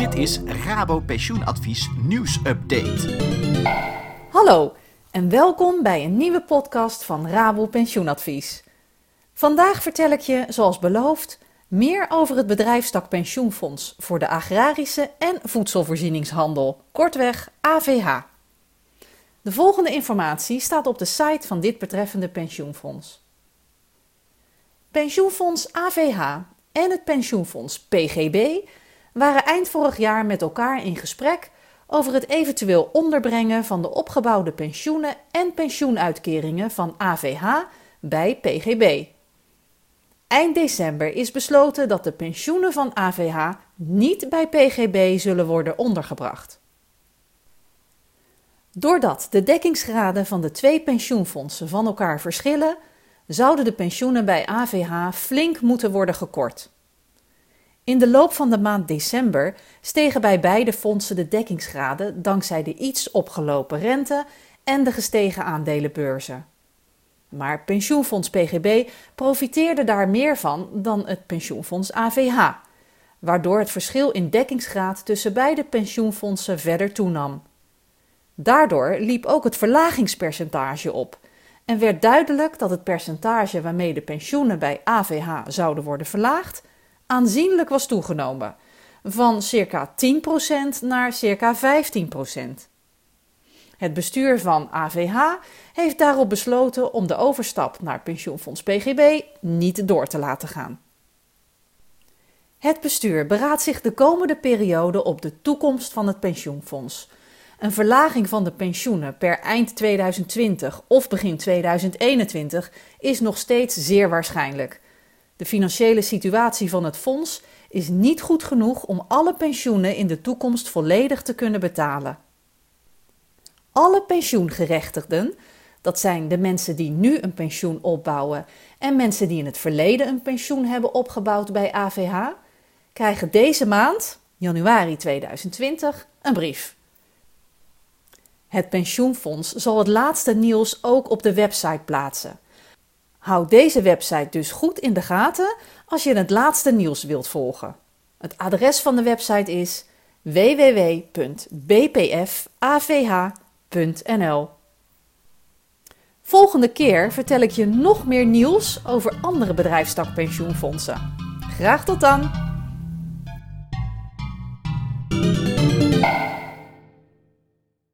Dit is Rabo Pensioenadvies nieuwsupdate. Hallo en welkom bij een nieuwe podcast van Rabo Pensioenadvies. Vandaag vertel ik je, zoals beloofd, meer over het bedrijfstak pensioenfonds voor de agrarische en voedselvoorzieningshandel, kortweg AVH. De volgende informatie staat op de site van dit betreffende pensioenfonds. Pensioenfonds AVH en het pensioenfonds PGB waren eind vorig jaar met elkaar in gesprek over het eventueel onderbrengen van de opgebouwde pensioenen en pensioenuitkeringen van AVH bij PGB. Eind december is besloten dat de pensioenen van AVH niet bij PGB zullen worden ondergebracht. Doordat de dekkingsgraden van de twee pensioenfondsen van elkaar verschillen, zouden de pensioenen bij AVH flink moeten worden gekort. In de loop van de maand december stegen bij beide fondsen de dekkingsgraden dankzij de iets opgelopen rente en de gestegen aandelenbeurzen. Maar pensioenfonds PGB profiteerde daar meer van dan het pensioenfonds AVH, waardoor het verschil in dekkingsgraad tussen beide pensioenfondsen verder toenam. Daardoor liep ook het verlagingspercentage op en werd duidelijk dat het percentage waarmee de pensioenen bij AVH zouden worden verlaagd aanzienlijk was toegenomen, van circa 10% naar circa 15%. Het bestuur van AVH heeft daarop besloten om de overstap naar pensioenfonds PGB niet door te laten gaan. Het bestuur beraadt zich de komende periode op de toekomst van het pensioenfonds. Een verlaging van de pensioenen per eind 2020 of begin 2021 is nog steeds zeer waarschijnlijk. De financiële situatie van het fonds is niet goed genoeg om alle pensioenen in de toekomst volledig te kunnen betalen. Alle pensioengerechtigden, dat zijn de mensen die nu een pensioen opbouwen en mensen die in het verleden een pensioen hebben opgebouwd bij AVH, krijgen deze maand, januari 2020, een brief. Het pensioenfonds zal het laatste nieuws ook op de website plaatsen. Houd deze website dus goed in de gaten als je het laatste nieuws wilt volgen. Het adres van de website is www.bpfavh.nl. Volgende keer vertel ik je nog meer nieuws over andere bedrijfstakpensioenfondsen. Graag tot dan!